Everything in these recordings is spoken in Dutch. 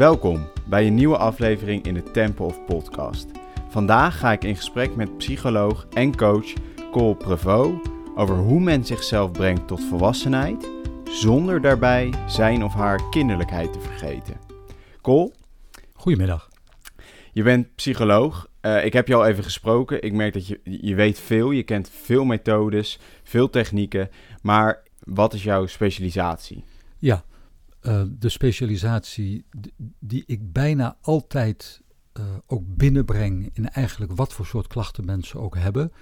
Welkom bij een nieuwe aflevering in de Temple of Podcast. Vandaag ga ik in gesprek met psycholoog en coach Cole Prevot over hoe men zichzelf brengt tot volwassenheid zonder daarbij zijn of haar kinderlijkheid te vergeten. Cole, Goedemiddag. je bent psycholoog. Eh, ik heb je al even gesproken. Ik merk dat je, je weet veel, je kent veel methodes, veel technieken. Maar wat is jouw specialisatie? Ja, eh, de specialisatie die ik bijna altijd eh, ook binnenbreng in eigenlijk wat voor soort klachten mensen ook hebben,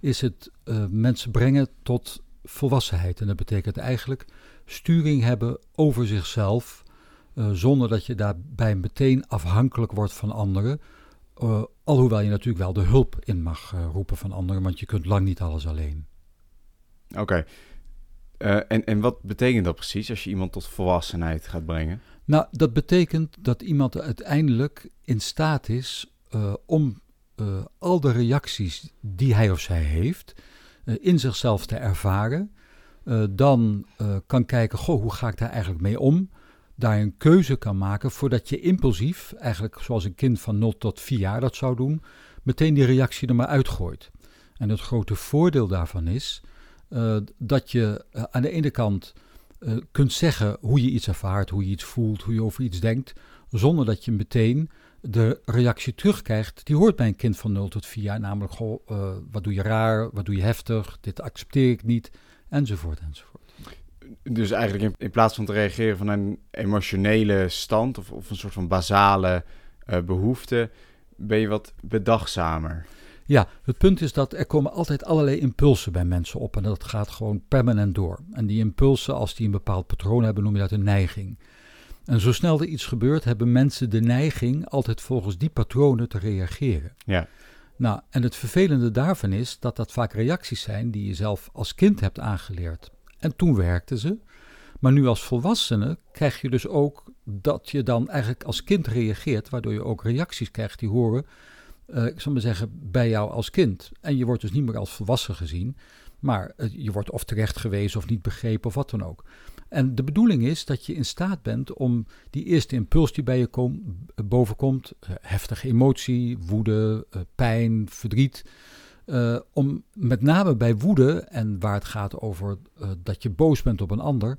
is het eh, mensen brengen tot volwassenheid. En dat betekent eigenlijk sturing hebben over zichzelf, zonder dat je daarbij meteen afhankelijk wordt van anderen. Alhoewel je natuurlijk wel de hulp in mag roepen van anderen, want je kunt lang niet alles alleen. Oké. Eh, en, en wat betekent dat precies als je iemand tot volwassenheid gaat brengen? Nou, dat betekent dat iemand uiteindelijk in staat is eh, om eh, al de reacties die hij of zij heeft in zichzelf te ervaren. Dan kan kijken, goh, hoe ga ik daar eigenlijk mee om? Daar een keuze kan maken voordat je impulsief, eigenlijk zoals een kind van 0 tot 4 jaar dat zou doen, meteen die reactie er maar uitgooit. En het grote voordeel daarvan is eh, dat je eh, aan de ene kant eh, kunt zeggen hoe je iets ervaart, hoe je iets voelt, hoe je over iets denkt, zonder dat je meteen de reactie terugkrijgt. Die hoort bij een kind van 0 tot 4 jaar, namelijk, wat doe je raar, wat doe je heftig, dit accepteer ik niet, enzovoort, enzovoort. Dus eigenlijk in, plaats van te reageren van een emotionele stand of, of een soort van basale eh, behoefte, ben je wat bedachtzamer. Ja, het punt is dat er komen altijd allerlei impulsen bij mensen op en dat gaat gewoon permanent door. En die impulsen, als die een bepaald patroon hebben, noem je dat een neiging. En zo snel er iets gebeurt, hebben mensen de neiging altijd volgens die patronen te reageren. Ja. Nou, en het vervelende daarvan is dat dat vaak reacties zijn die je zelf als kind hebt aangeleerd. En toen werkten ze. Maar nu als volwassene krijg je dus ook dat je dan eigenlijk als kind reageert, waardoor je ook reacties krijgt die horen, eh, ik zal maar zeggen, bij jou als kind. En je wordt dus niet meer als volwassen gezien, maar eh, je wordt of terecht gewezen of niet begrepen of wat dan ook. En de bedoeling is dat je in staat bent om die eerste impuls die bij je kom, bovenkomt, eh, heftige emotie, woede, pijn, verdriet, om met name bij woede en waar het gaat over dat je boos bent op een ander,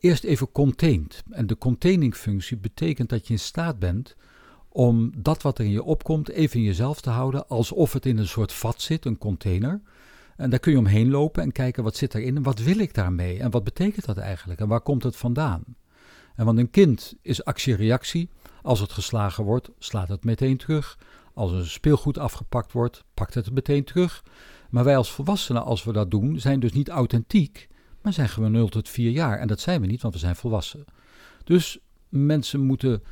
eerst even contained. En de containing-functie betekent dat je in staat bent om dat wat er in je opkomt even in jezelf te houden, alsof het in een soort vat zit, een container. En daar kun je omheen lopen en kijken wat zit erin en wat wil ik daarmee en wat betekent dat eigenlijk en waar komt het vandaan. En want een kind is actie-reactie. Als het geslagen wordt, slaat het meteen terug. Als er speelgoed afgepakt wordt, pakt het meteen terug. Maar wij als volwassenen, als we dat doen, zijn dus niet authentiek, maar zijn gewoon 0 tot 4 jaar. En dat zijn we niet, want we zijn volwassen. Dus mensen moeten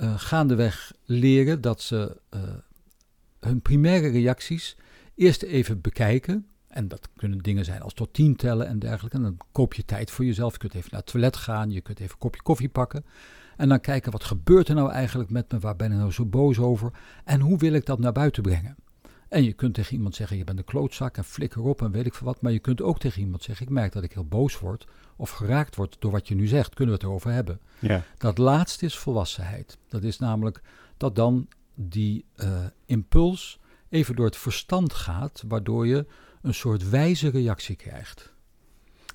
eh, gaandeweg leren dat ze eh, hun primaire reacties eerst even bekijken. En dat kunnen dingen zijn als tot tien tellen en dergelijke. En dan koop je tijd voor jezelf. Je kunt even naar het toilet gaan, je kunt even een kopje koffie pakken. En dan kijken, wat gebeurt er nou eigenlijk met me? Waar ben ik nou zo boos over? En hoe wil ik dat naar buiten brengen? En je kunt tegen iemand zeggen, je bent een klootzak en flikker op en weet ik veel wat. Maar je kunt ook tegen iemand zeggen, ik merk dat ik heel boos word of geraakt word door wat je nu zegt. Kunnen we het erover hebben? Ja. Dat laatste is volwassenheid. Dat is namelijk dat dan die eh, impuls even door het verstand gaat, waardoor je een soort wijze reactie krijgt.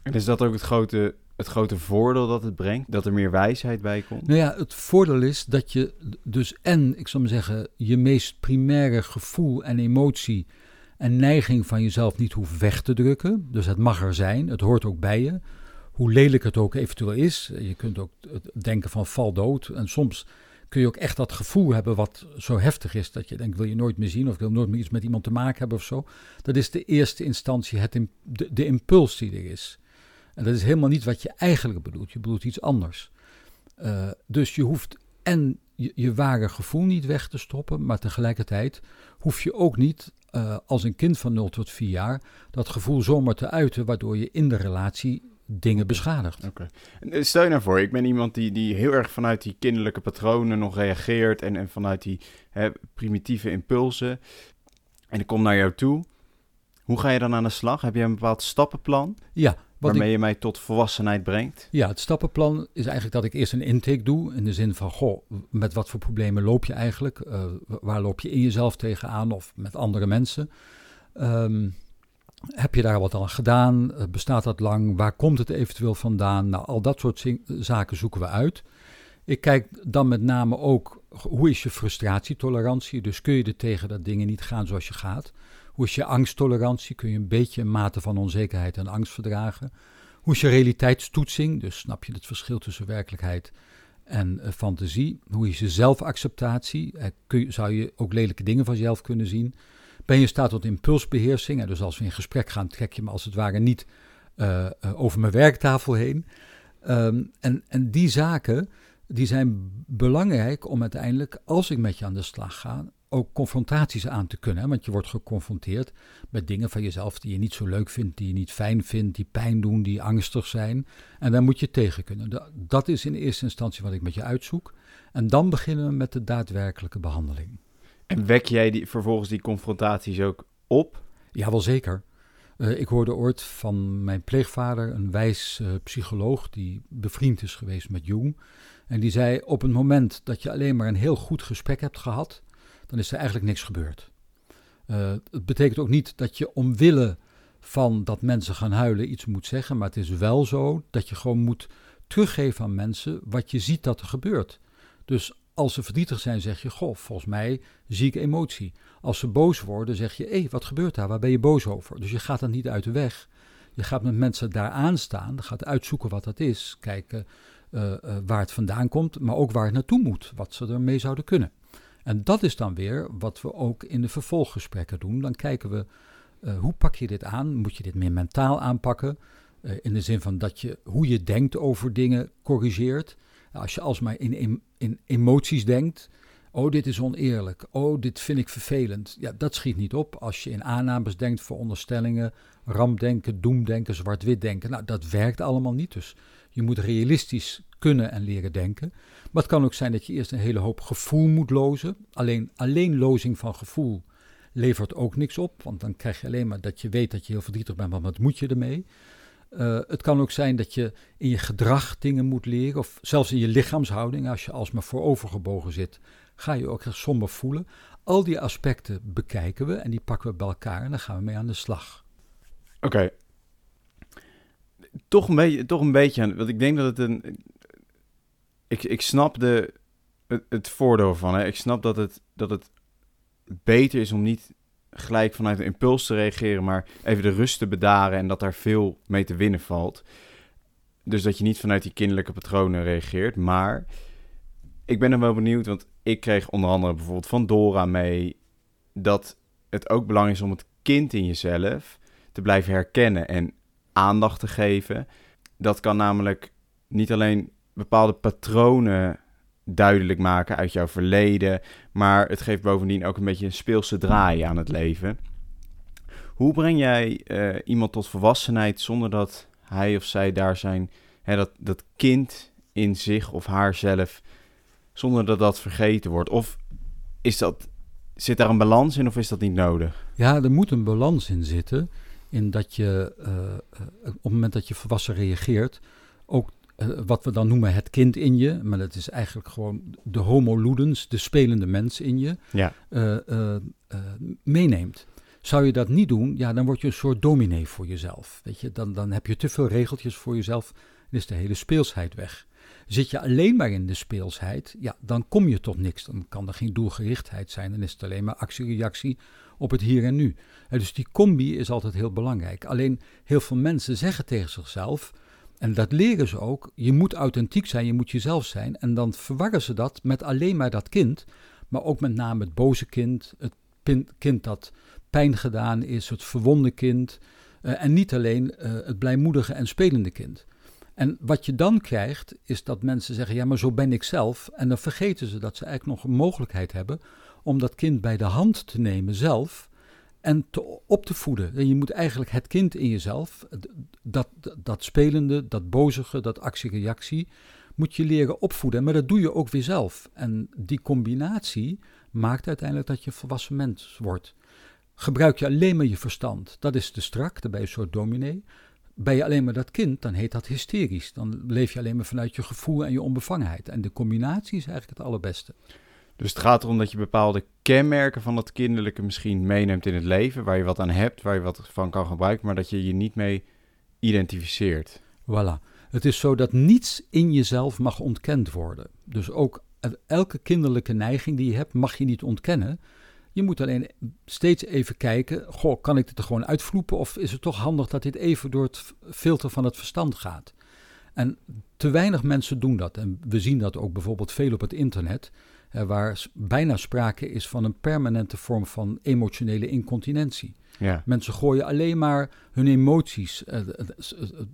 En is dat ook het grote, het grote voordeel dat het brengt? Dat er meer wijsheid bij komt? Nou ja, het voordeel is dat je dus en, ik zal maar zeggen, je meest primaire gevoel en emotie en neiging van jezelf niet hoeft weg te drukken. Dus het mag er zijn, het hoort ook bij je. Hoe lelijk het ook eventueel is. Je kunt ook denken van val dood. En soms kun je ook echt dat gevoel hebben wat zo heftig is dat je denkt wil je nooit meer zien of ik wil nooit meer iets met iemand te maken hebben of zo. Dat is de eerste instantie het, de, de impuls die er is. En dat is helemaal niet wat je eigenlijk bedoelt. Je bedoelt iets anders. Uh, dus je hoeft en je, je, ware gevoel niet weg te stoppen, maar tegelijkertijd hoef je ook niet uh, als een kind van 0 tot 4 jaar dat gevoel zomaar te uiten, waardoor je in de relatie dingen beschadigt. Oké. Okay. Stel je nou voor, ik ben iemand die, die heel erg vanuit die kinderlijke patronen nog reageert en, en vanuit die hè, primitieve impulsen. En ik kom naar jou toe. Hoe ga je dan aan de slag? Heb je een bepaald stappenplan? Ja, waarmee je mij tot volwassenheid brengt? Ja, het stappenplan is eigenlijk dat ik eerst een intake doe. In de zin van, goh, met wat voor problemen loop je eigenlijk? Uh, waar loop je in jezelf tegenaan of met andere mensen? Um, heb je daar wat aan gedaan? Uh, bestaat dat lang? Waar komt het eventueel vandaan? Nou, al dat soort zaken zoeken we uit. Ik kijk dan met name ook, hoe is je frustratietolerantie? Dus kun je er tegen dat dingen niet gaan zoals je gaat? Hoe is je angsttolerantie? Kun je een beetje een mate van onzekerheid en angst verdragen? Hoe is je realiteitstoetsing? Dus snap je het verschil tussen werkelijkheid en uh, fantasie? Hoe is je zelfacceptatie? Uh, kun zou je ook lelijke dingen van jezelf kunnen zien? Ben je in staat tot impulsbeheersing? En dus als we in gesprek gaan, trek je me als het ware niet over mijn werktafel heen. Um, en, en die zaken, die zijn belangrijk om uiteindelijk, als ik met je aan de slag ga, ook confrontaties aan te kunnen. Want je wordt geconfronteerd met dingen van jezelf die je niet zo leuk vindt, die je niet fijn vindt, die pijn doen, die angstig zijn. En daar moet je tegen kunnen. Dat is in eerste instantie wat ik met je uitzoek. En dan beginnen we met de daadwerkelijke behandeling. En wek jij die, vervolgens die confrontaties ook op? Ja, wel zeker. Uh, ik hoorde ooit van mijn pleegvader, een wijs uh, psycholoog die bevriend is geweest met Jung. En die zei: Op het moment dat je alleen maar een heel goed gesprek hebt gehad, dan is er eigenlijk niks gebeurd. Uh, het betekent ook niet dat je omwille van dat mensen gaan huilen iets moet zeggen, maar het is wel zo dat je gewoon moet teruggeven aan mensen wat je ziet dat er gebeurt. Dus als ze verdrietig zijn, zeg je: Goh, volgens mij zie ik emotie. Als ze boos worden, zeg je: Hé, wat gebeurt daar? Waar ben je boos over? Dus je gaat dan niet uit de weg. Je gaat met mensen daar aan staan, gaat uitzoeken wat dat is, kijken uh, uh, waar het vandaan komt, maar ook waar het naartoe moet, wat ze ermee zouden kunnen. En dat is dan weer wat we ook in de vervolggesprekken doen. Dan kijken we uh, hoe pak je dit aan? Moet je dit meer mentaal aanpakken? Uh, in de zin van dat je hoe je denkt over dingen corrigeert. Als je alsmaar in, in emoties denkt. Oh, dit is oneerlijk. Oh, dit vind ik vervelend. Ja, dat schiet niet op. Als je in aannames denkt, veronderstellingen, rampdenken, doemdenken, zwart-wit denken. Nou, dat werkt allemaal niet. Dus je moet realistisch kunnen en leren denken. Maar het kan ook zijn dat je eerst een hele hoop gevoel moet lozen. Alleen, alleen lozing van gevoel levert ook niks op. Want dan krijg je alleen maar dat je weet dat je heel verdrietig bent, maar wat moet je ermee? Uh, het kan ook zijn dat je in je gedrag dingen moet leren, of zelfs in je lichaamshouding. Als je alsmaar voorovergebogen zit, ga je ook echt somber voelen. Al die aspecten bekijken we en die pakken we bij elkaar en dan gaan we mee aan de slag. Oké. Toch, een beetje, toch een beetje, want ik denk dat het een, ik, ik snap de, het, het voordeel van. Hè. Ik snap dat het, dat het beter is om niet gelijk vanuit een impuls te reageren, maar even de rust te bedaren en dat daar veel mee te winnen valt. Dus dat je niet vanuit die kinderlijke patronen reageert. Maar ik ben er wel benieuwd, want ik kreeg onder andere bijvoorbeeld van Dora mee dat het ook belangrijk is om het kind in jezelf te blijven herkennen en aandacht te geven. Dat kan namelijk niet alleen bepaalde patronen duidelijk maken uit jouw verleden. Maar het geeft bovendien ook een beetje een speelse draai aan het leven. Hoe breng jij uh, iemand tot volwassenheid zonder dat hij of zij daar zijn, hè, dat, dat kind in zich of haarzelf, zonder dat dat vergeten wordt? Of is dat, zit daar een balans in of is dat niet nodig? Ja, er moet een balans in zitten. In dat je uh, op het moment dat je volwassen reageert, ook uh, wat we dan noemen het kind in je, maar dat is eigenlijk gewoon de homo ludens, de spelende mens in je, ja. uh, uh, meeneemt. Zou je dat niet doen, ja, dan word je een soort dominee voor jezelf. Weet je, dan, dan heb je te veel regeltjes voor jezelf en is de hele speelsheid weg. Zit je alleen maar in de speelsheid, ja, dan kom je tot niks. Dan kan er geen doelgerichtheid zijn, dan is het alleen maar actie-reactie op het hier en nu. En dus die combi is altijd heel belangrijk. Alleen heel veel mensen zeggen tegen zichzelf en dat leren ze ook. Je moet authentiek zijn, je moet jezelf zijn. En dan verwarren ze dat met alleen maar dat kind. Maar ook met name het boze kind, het kind dat pijn gedaan is, het verwonde kind. Uh, en niet alleen uh, het blijmoedige en spelende kind. En wat je dan krijgt, is dat mensen zeggen: Ja, maar zo ben ik zelf. En dan vergeten ze dat ze eigenlijk nog een mogelijkheid hebben om dat kind bij de hand te nemen zelf en op te voeden. En je moet eigenlijk het kind in jezelf, dat, dat, spelende, dat bozige, dat actie-reactie, moet je leren opvoeden. Maar dat doe je ook weer zelf. En die combinatie maakt uiteindelijk dat je een volwassen mens wordt. Gebruik je alleen maar je verstand, dat is te strak, daarbij een soort dominee. ben je alleen maar dat kind, dan heet dat hysterisch. Dan leef je alleen maar vanuit je gevoel en je onbevangenheid. En de combinatie is eigenlijk het allerbeste. Dus het gaat erom dat je bepaalde kenmerken van het kinderlijke misschien meeneemt in het leven, waar je wat aan hebt, waar je wat van kan gebruiken, maar dat je je niet mee identificeert. Voilà. Het is zo dat niets in jezelf mag ontkend worden. Dus ook elke kinderlijke neiging die je hebt, mag je niet ontkennen. Je moet alleen steeds even kijken, goh, kan ik dit er gewoon uitvloepen of is het toch handig dat dit even door het filter van het verstand gaat? En te weinig mensen doen dat. En we zien dat ook bijvoorbeeld veel op het internet, waar bijna sprake is van een permanente vorm van emotionele incontinentie. Ja. Mensen gooien alleen maar hun emoties, eh,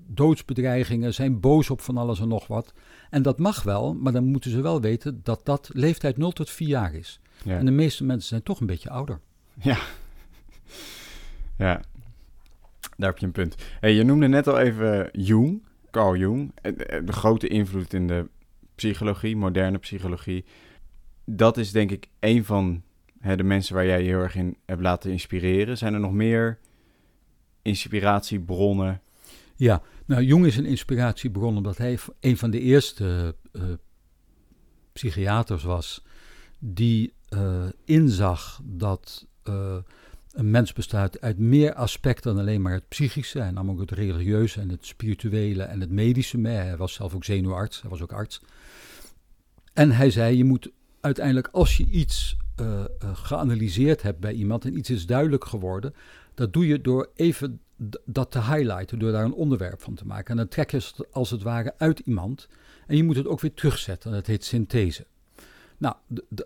doodsbedreigingen, zijn boos op van alles en nog wat. En dat mag wel, maar dan moeten ze wel weten dat dat leeftijd 0 tot 4 jaar is. Ja. En de meeste mensen zijn toch een beetje ouder. Ja. Ja, daar heb je een punt. Hey, je noemde net al even Jung, Carl Jung. De grote invloed in de psychologie, moderne psychologie. Dat is denk ik een van hè, de mensen waar jij je heel erg in hebt laten inspireren. Zijn er nog meer inspiratiebronnen? Ja, nou Jung is een inspiratiebron omdat hij een van de eerste uh, psychiaters was die uh, inzag dat uh, een mens bestaat uit meer aspecten dan alleen maar het psychische, en namelijk het religieuze en het spirituele en het medische. Hij was zelf ook zenuwarts, hij was ook arts. En hij zei: Je moet uiteindelijk, als je iets uh, geanalyseerd hebt bij iemand en iets is duidelijk geworden, dat doe je door even dat te highlighten, door daar een onderwerp van te maken. En dan trek je het als het ware uit iemand en je moet het ook weer terugzetten. Dat heet synthese. Nou,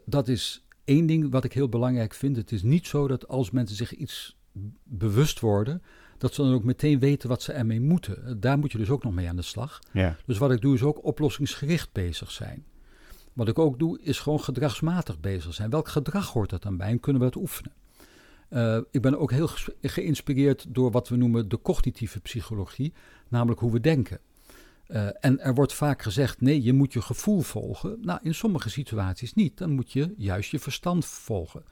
dat is één ding wat ik heel belangrijk vind. Het is niet zo dat als mensen zich iets bewust worden, dat ze dan ook meteen weten wat ze ermee moeten. Daar moet je dus ook nog mee aan de slag. Ja. Dus wat ik doe is ook oplossingsgericht bezig zijn. Wat ik ook doe is gewoon gedragsmatig bezig zijn. Welk gedrag hoort dat dan bij en kunnen we het oefenen? Uh, ik ben ook heel geïnspireerd door wat we noemen de cognitieve psychologie, namelijk hoe we denken. Uh, en er wordt vaak gezegd: nee, je moet je gevoel volgen. Nou, in sommige situaties niet. Dan moet je juist je verstand volgen.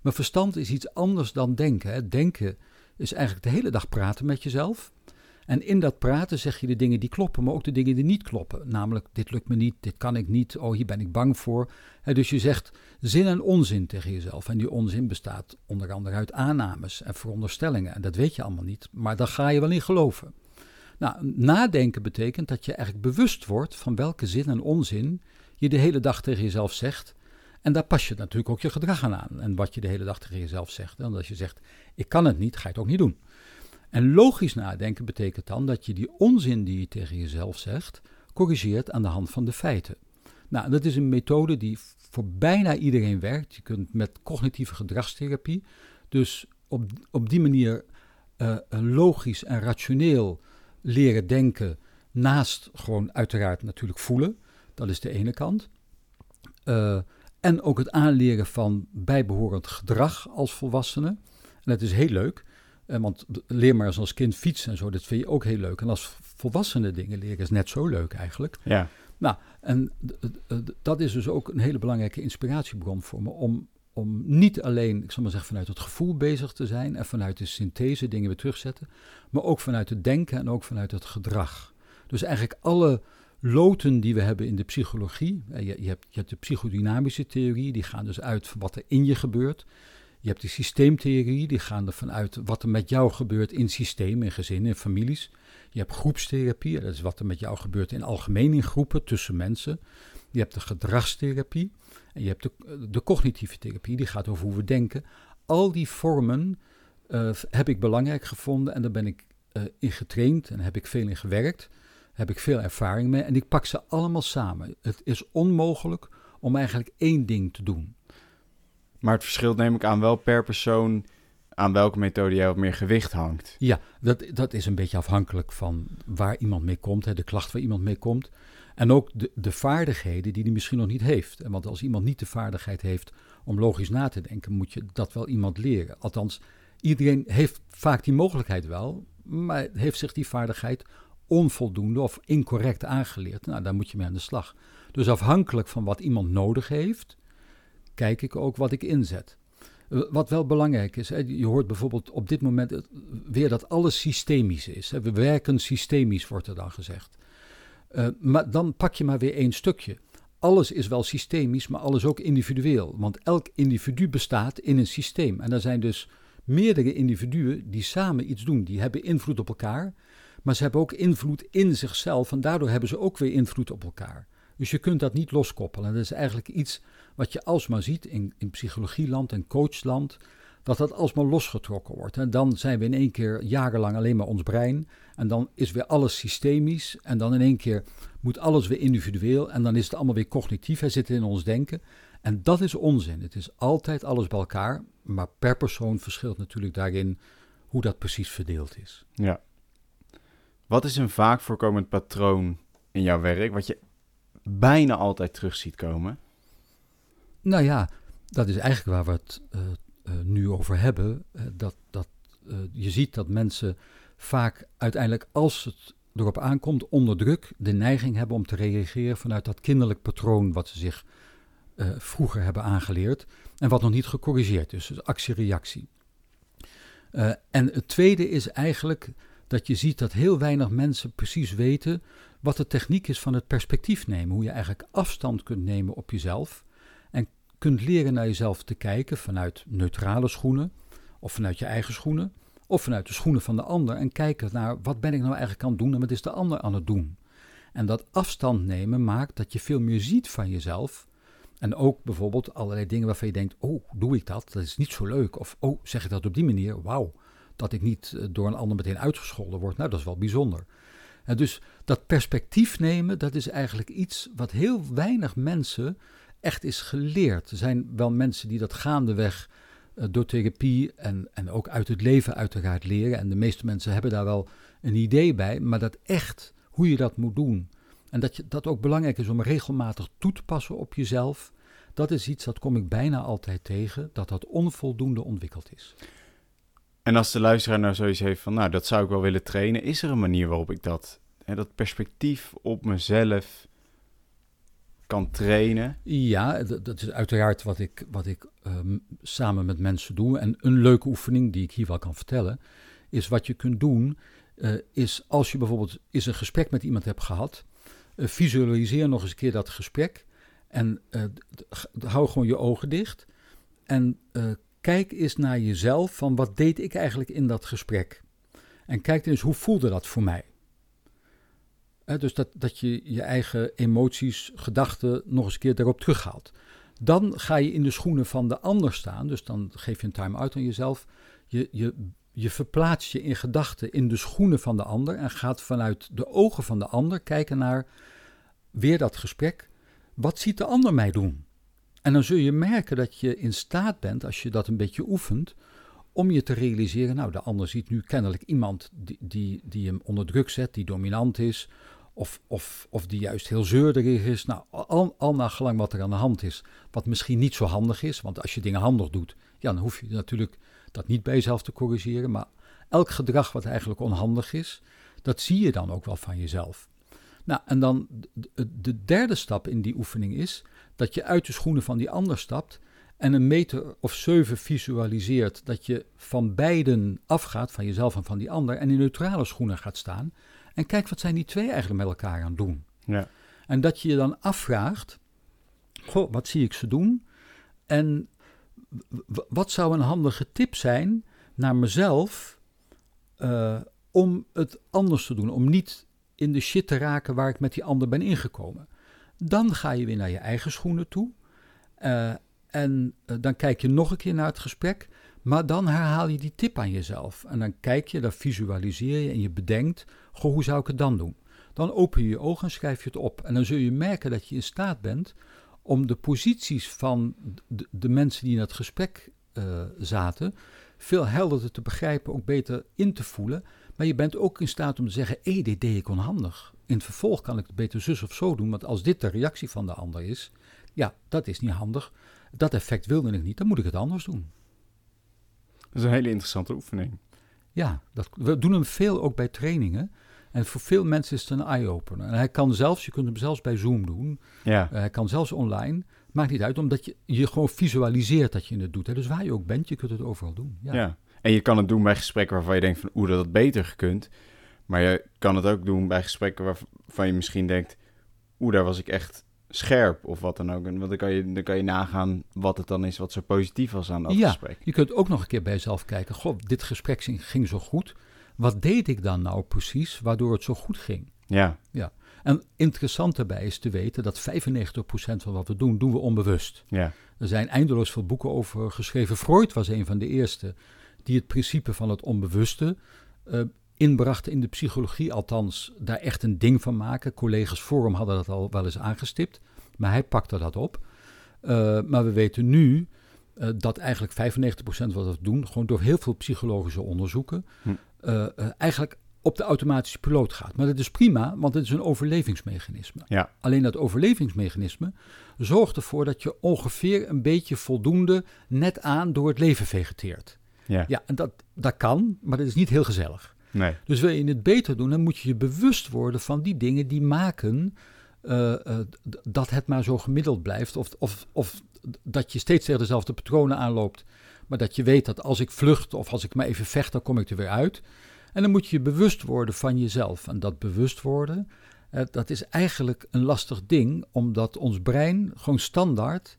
Maar verstand is iets anders dan denken. Hè. Denken is eigenlijk de hele dag praten met jezelf. En in dat praten zeg je de dingen die kloppen, maar ook de dingen die niet kloppen. Namelijk, dit lukt me niet, dit kan ik niet, oh, hier ben ik bang voor. Hè, dus je zegt zin en onzin tegen jezelf. En die onzin bestaat onder andere uit aannames en veronderstellingen. En dat weet je allemaal niet, maar daar ga je wel in geloven. Nou, nadenken betekent dat je eigenlijk bewust wordt van welke zin en onzin je de hele dag tegen jezelf zegt. En daar pas je natuurlijk ook je gedrag aan aan. En wat je de hele dag tegen jezelf zegt. En als je zegt, ik kan het niet, ga je het ook niet doen. En logisch nadenken betekent dan dat je die onzin die je tegen jezelf zegt, corrigeert aan de hand van de feiten. Nou, dat is een methode die voor bijna iedereen werkt. Je kunt met cognitieve gedragstherapie, dus op, op die manier uh, logisch en rationeel leren denken, naast gewoon uiteraard natuurlijk voelen. Dat is de ene kant. Uh, en ook het aanleren van bijbehorend gedrag als volwassene. En dat is heel leuk. Uh, want leer maar eens als kind fietsen en zo, dat vind je ook heel leuk. En als volwassene dingen leren is net zo leuk eigenlijk. Ja. Nou, en dat is dus ook een hele belangrijke inspiratiebron voor me om om niet alleen, ik zal maar zeggen, vanuit het gevoel bezig te zijn en vanuit de synthese dingen weer terugzetten, maar ook vanuit het denken en ook vanuit het gedrag. Dus eigenlijk alle loten die we hebben in de psychologie, je, je, hebt, je hebt de psychodynamische theorie, die gaan dus uit van wat er in je gebeurt. Je hebt de systeemtheorie, die gaan ervan uit wat er met jou gebeurt in systemen, in gezinnen, in families. Je hebt groepstherapie, dat is wat er met jou gebeurt in algemeen in groepen tussen mensen. Je hebt de gedragstherapie. En je hebt de, cognitieve therapie, die gaat over hoe we denken. Al die vormen uh, heb ik belangrijk gevonden en daar ben ik uh, in getraind en heb ik veel in gewerkt. Heb ik veel ervaring mee en ik pak ze allemaal samen. Het is onmogelijk om eigenlijk één ding te doen. Maar het verschilt neem ik aan wel per persoon aan welke methode jij wat meer gewicht hangt. Ja, dat, dat is een beetje afhankelijk van waar iemand mee komt, hè, de klacht waar iemand mee komt. En ook de, de vaardigheden die hij misschien nog niet heeft. Want als iemand niet de vaardigheid heeft om logisch na te denken, moet je dat wel iemand leren. Althans, iedereen heeft vaak die mogelijkheid wel, maar heeft zich die vaardigheid onvoldoende of incorrect aangeleerd. Nou, daar moet je mee aan de slag. Dus afhankelijk van wat iemand nodig heeft, kijk ik ook wat ik inzet. Wat wel belangrijk is, je hoort bijvoorbeeld op dit moment weer dat alles systemisch is. We werken systemisch, wordt er dan gezegd. Uh, maar dan pak je maar weer één stukje. Alles is wel systemisch, maar alles ook individueel. Want elk individu bestaat in een systeem. En er zijn dus meerdere individuen die samen iets doen. Die hebben invloed op elkaar, maar ze hebben ook invloed in zichzelf. En daardoor hebben ze ook weer invloed op elkaar. Dus je kunt dat niet loskoppelen. dat is eigenlijk iets wat je alsmaar ziet in, in psychologieland en coachland, dat dat alsmaar losgetrokken wordt. En dan zijn we in één keer jarenlang alleen maar ons brein. En dan is weer alles systemisch. En dan in één keer moet alles weer individueel. En dan is het allemaal weer cognitief. Hij zit in ons denken. En dat is onzin. Het is altijd alles bij elkaar. Maar per persoon verschilt natuurlijk daarin hoe dat precies verdeeld is. Ja. Wat is een vaak voorkomend patroon in jouw werk, wat je bijna altijd terug ziet komen? Nou ja, dat is eigenlijk waar we het uh, uh, nu over hebben. Uh, dat, dat, je ziet dat mensen vaak uiteindelijk, als het erop aankomt, onder druk de neiging hebben om te reageren vanuit dat kinderlijk patroon wat ze zich vroeger hebben aangeleerd en wat nog niet gecorrigeerd is. Dus actie-reactie. en het tweede is eigenlijk dat je ziet dat heel weinig mensen precies weten wat de techniek is van het perspectief nemen. Hoe je eigenlijk afstand kunt nemen op jezelf en kunt leren naar jezelf te kijken vanuit neutrale schoenen of vanuit je eigen schoenen of vanuit de schoenen van de ander en kijken naar wat ben ik nou eigenlijk aan het doen en wat is de ander aan het doen. En dat afstand nemen maakt dat je veel meer ziet van jezelf. En ook bijvoorbeeld allerlei dingen waarvan je denkt: oh, doe ik dat? Dat is niet zo leuk. Of oh, zeg ik dat op die manier? Wauw, dat ik niet eh, door een ander meteen uitgescholden word. Nou, dat is wel bijzonder. En dus dat perspectief nemen, dat is eigenlijk iets wat heel weinig mensen echt is geleerd. Er zijn wel mensen die dat gaandeweg uh, door therapie en, en ook uit het leven uiteraard leren. En de meeste mensen hebben daar wel een idee bij, maar dat echt, hoe je dat moet doen. En dat je, dat ook belangrijk is om regelmatig toe te passen op jezelf. Dat is iets dat kom ik bijna altijd tegen, dat dat onvoldoende ontwikkeld is. En als de luisteraar nou zoiets heeft van, nou, dat zou ik wel willen trainen, is er een manier waarop ik dat, hè, dat perspectief op mezelf kan trainen? Ja, dat is uiteraard wat ik, wat ik um, samen met mensen doe. En een leuke oefening die ik hier wel kan vertellen, is wat je kunt doen, uh, is als je bijvoorbeeld eens een gesprek met iemand hebt gehad, uh, visualiseer nog eens een keer dat gesprek en uh, hou gewoon je ogen dicht en kijk eens naar jezelf van wat deed ik eigenlijk in dat gesprek. En kijk eens hoe voelde dat voor mij. Dus dat, dat je je eigen emoties, gedachten nog eens een keer daarop terughaalt. Dan ga je in de schoenen van de ander staan. Dus dan geef je een time-out aan jezelf. Je, je, je verplaatst je in gedachten in de schoenen van de ander. En gaat vanuit de ogen van de ander kijken naar weer dat gesprek. Wat ziet de ander mij doen? En dan zul je merken dat je in staat bent, als je dat een beetje oefent, om je te realiseren, nou, de ander ziet nu kennelijk iemand die, die, die hem onder druk zet, die dominant is, of, of, of die juist heel zeurderig is. Nou, al, al naar gelang wat er aan de hand is, wat misschien niet zo handig is, want als je dingen handig doet, ja, dan hoef je natuurlijk dat niet bij jezelf te corrigeren, maar elk gedrag wat eigenlijk onhandig is, dat zie je dan ook wel van jezelf. Nou, en dan de derde stap in die oefening is dat je uit de schoenen van die ander stapt en een meter of zeven visualiseert dat je van beiden afgaat, van jezelf en van die ander, en in neutrale schoenen gaat staan. En kijk, wat zijn die twee eigenlijk met elkaar aan het doen? Ja. En dat je je dan afvraagt, goh, wat zie ik ze doen? En wat zou een handige tip zijn naar mezelf uh, om het anders te doen? Om niet in de shit te raken waar ik met die ander ben ingekomen. Dan ga je weer naar je eigen schoenen toe. Uh, en uh, dan kijk je nog een keer naar het gesprek. Maar dan herhaal je die tip aan jezelf. En dan kijk je, dan visualiseer je en je bedenkt: goh, hoe zou ik het dan doen? Dan open je je ogen en schrijf je het op. En dan zul je merken dat je in staat bent om de posities van de, mensen die in het gesprek uh, zaten veel helderder te begrijpen, ook beter in te voelen. Maar je bent ook in staat om te zeggen: hé, dit deed ik onhandig. In het vervolg kan ik het beter zus of zo doen, want als dit de reactie van de ander is, ja, dat is niet handig. Dat effect wilde ik niet, dan moet ik het anders doen. Dat is een hele interessante oefening. Ja, dat, we doen hem veel ook bij trainingen. En voor veel mensen is het een eye-opener. En hij kan zelfs, je kunt hem zelfs bij Zoom doen. Ja. Uh, hij kan zelfs online. Maakt niet uit, omdat je je gewoon visualiseert dat je het doet. Hè. Dus waar je ook bent, je kunt het overal doen. Ja. Ja. En je kan het doen bij gesprekken waarvan je denkt van oeh, dat had beter gekund. Maar je kan het ook doen bij gesprekken waarvan je misschien denkt, oeh, daar was ik echt scherp of wat dan ook. En want dan kan je, dan kan je nagaan wat het dan is wat zo positief was aan dat Ja, gesprek. Je kunt ook nog een keer bij jezelf kijken. Goh, dit gesprek ging- zo goed. Wat deed ik dan nou precies waardoor het zo goed ging? Ja, En interessant daarbij is te weten dat 95% van wat we doen, doen we onbewust. ja, Er zijn eindeloos veel boeken over geschreven. Freud was een van de eerste die het principe van het onbewuste eh, inbracht in de psychologie. Althans, daar echt een ding van maken. Collega's voor hem hadden dat al wel eens aangestipt. Maar hij pakte dat op. Eh, maar we weten nu eh, dat eigenlijk 95% wat we doen, gewoon door heel veel psychologische onderzoeken, Hm. eh, eigenlijk op de automatische piloot gaat. Maar dat is prima, want het is een overlevingsmechanisme. ja, Alleen dat overlevingsmechanisme zorgt ervoor dat je ongeveer een beetje voldoende net aan door het leven vegeteert. ja. Ja, en dat, dat kan, maar dat is niet heel gezellig. Nee, Dus wil je het beter doen, dan moet je je bewust worden van die dingen die maken eh, eh, dat het maar zo gemiddeld blijft. Of, of, of dat je steeds tegen dezelfde patronen aanloopt. Maar dat je weet dat als ik vlucht of als ik maar even vecht, dan kom ik er weer uit. En dan moet je je bewust worden van jezelf. En dat bewust worden, eh, dat is eigenlijk een lastig ding, omdat ons brein gewoon standaard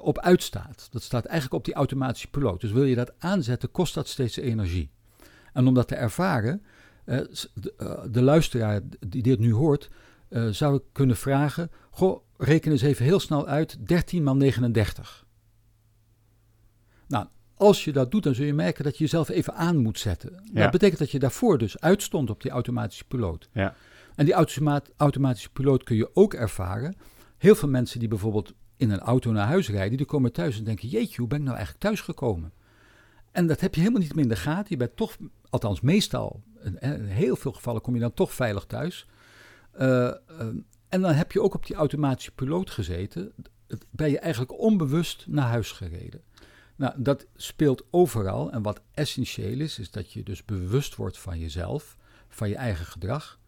op uitstaat. Dat staat eigenlijk op die automatische piloot. Dus wil je dat aanzetten, kost dat steeds energie. En om dat te ervaren, eh, de, eh, de luisteraar die dit nu hoort, eh, zou ik kunnen vragen: Goh, reken eens even heel snel uit: 13 maal 39. Nou, als je dat doet, dan zul je merken dat je jezelf even aan moet zetten. Ja. Dat betekent dat je daarvoor dus uitstond op die automatische piloot. ja, En die automa- automatische piloot kun je ook ervaren. Heel veel mensen die bijvoorbeeld in een auto naar huis rijden, die komen thuis en denken: Jeetje, hoe ben ik nou eigenlijk thuisgekomen? En dat heb je helemaal niet meer in de gaten. Je bent toch, althans meestal, in heel veel gevallen kom je dan toch veilig thuis. Eh, eh, en dan heb je ook op die automatische piloot gezeten. Ben je eigenlijk onbewust naar huis gereden. Nou, dat speelt overal. En wat essentieel is, is dat je dus bewust wordt van jezelf, van je eigen gedrag.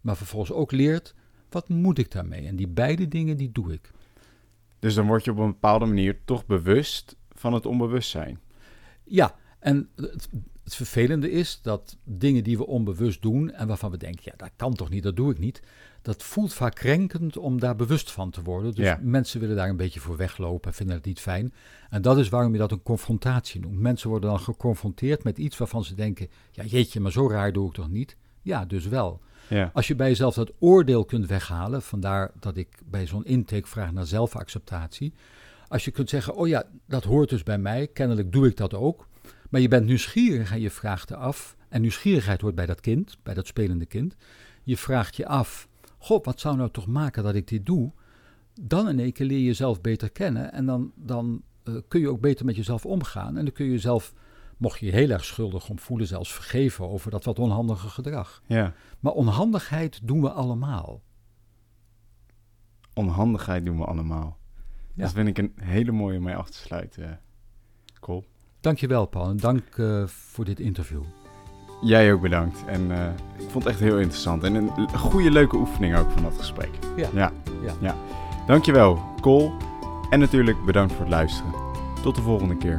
Maar vervolgens ook leert, wat moet ik daarmee? En die beide dingen, die doe ik. dus dan word je op een bepaalde manier toch bewust van het onbewustzijn. Ja, en het, het vervelende is dat dingen die we onbewust doen en waarvan we denken, ja, dat kan toch niet, dat doe ik niet. Dat voelt vaak krenkend om daar bewust van te worden. Dus Ja. mensen willen daar een beetje voor weglopen en vinden het niet fijn. En dat is waarom je dat een confrontatie noemt. Mensen worden dan geconfronteerd met iets waarvan ze denken, ja jeetje, maar zo raar doe ik toch niet? Ja, dus wel. Ja, Als je bij jezelf dat oordeel kunt weghalen, vandaar dat ik bij zo'n intake vraag naar zelfacceptatie. Als je kunt zeggen, oh ja, dat hoort dus bij mij, kennelijk doe ik dat ook. Maar je bent nieuwsgierig en je vraagt je af, en nieuwsgierigheid hoort bij dat kind, bij dat spelende kind. Je vraagt je af, god, wat zou nou toch maken dat ik dit doe? Dan in één keer leer je jezelf beter kennen en dan, dan eh, kun je ook beter met jezelf omgaan. En dan kun je jezelf, mocht je je heel erg schuldig om voelen, zelfs vergeven over dat wat onhandige gedrag. ja. Maar onhandigheid doen we allemaal. Onhandigheid doen we allemaal. Ja. Dat vind ik een hele mooie om mee af te sluiten. Cool. Dankjewel, Paul. En dank eh, voor dit interview. Jij ook bedankt. En eh, ik vond het echt heel interessant. En een goede, leuke oefening ook van dat gesprek. Ja. Ja. Ja. ja. Dankjewel, Cole. En natuurlijk bedankt voor het luisteren. Tot de volgende keer.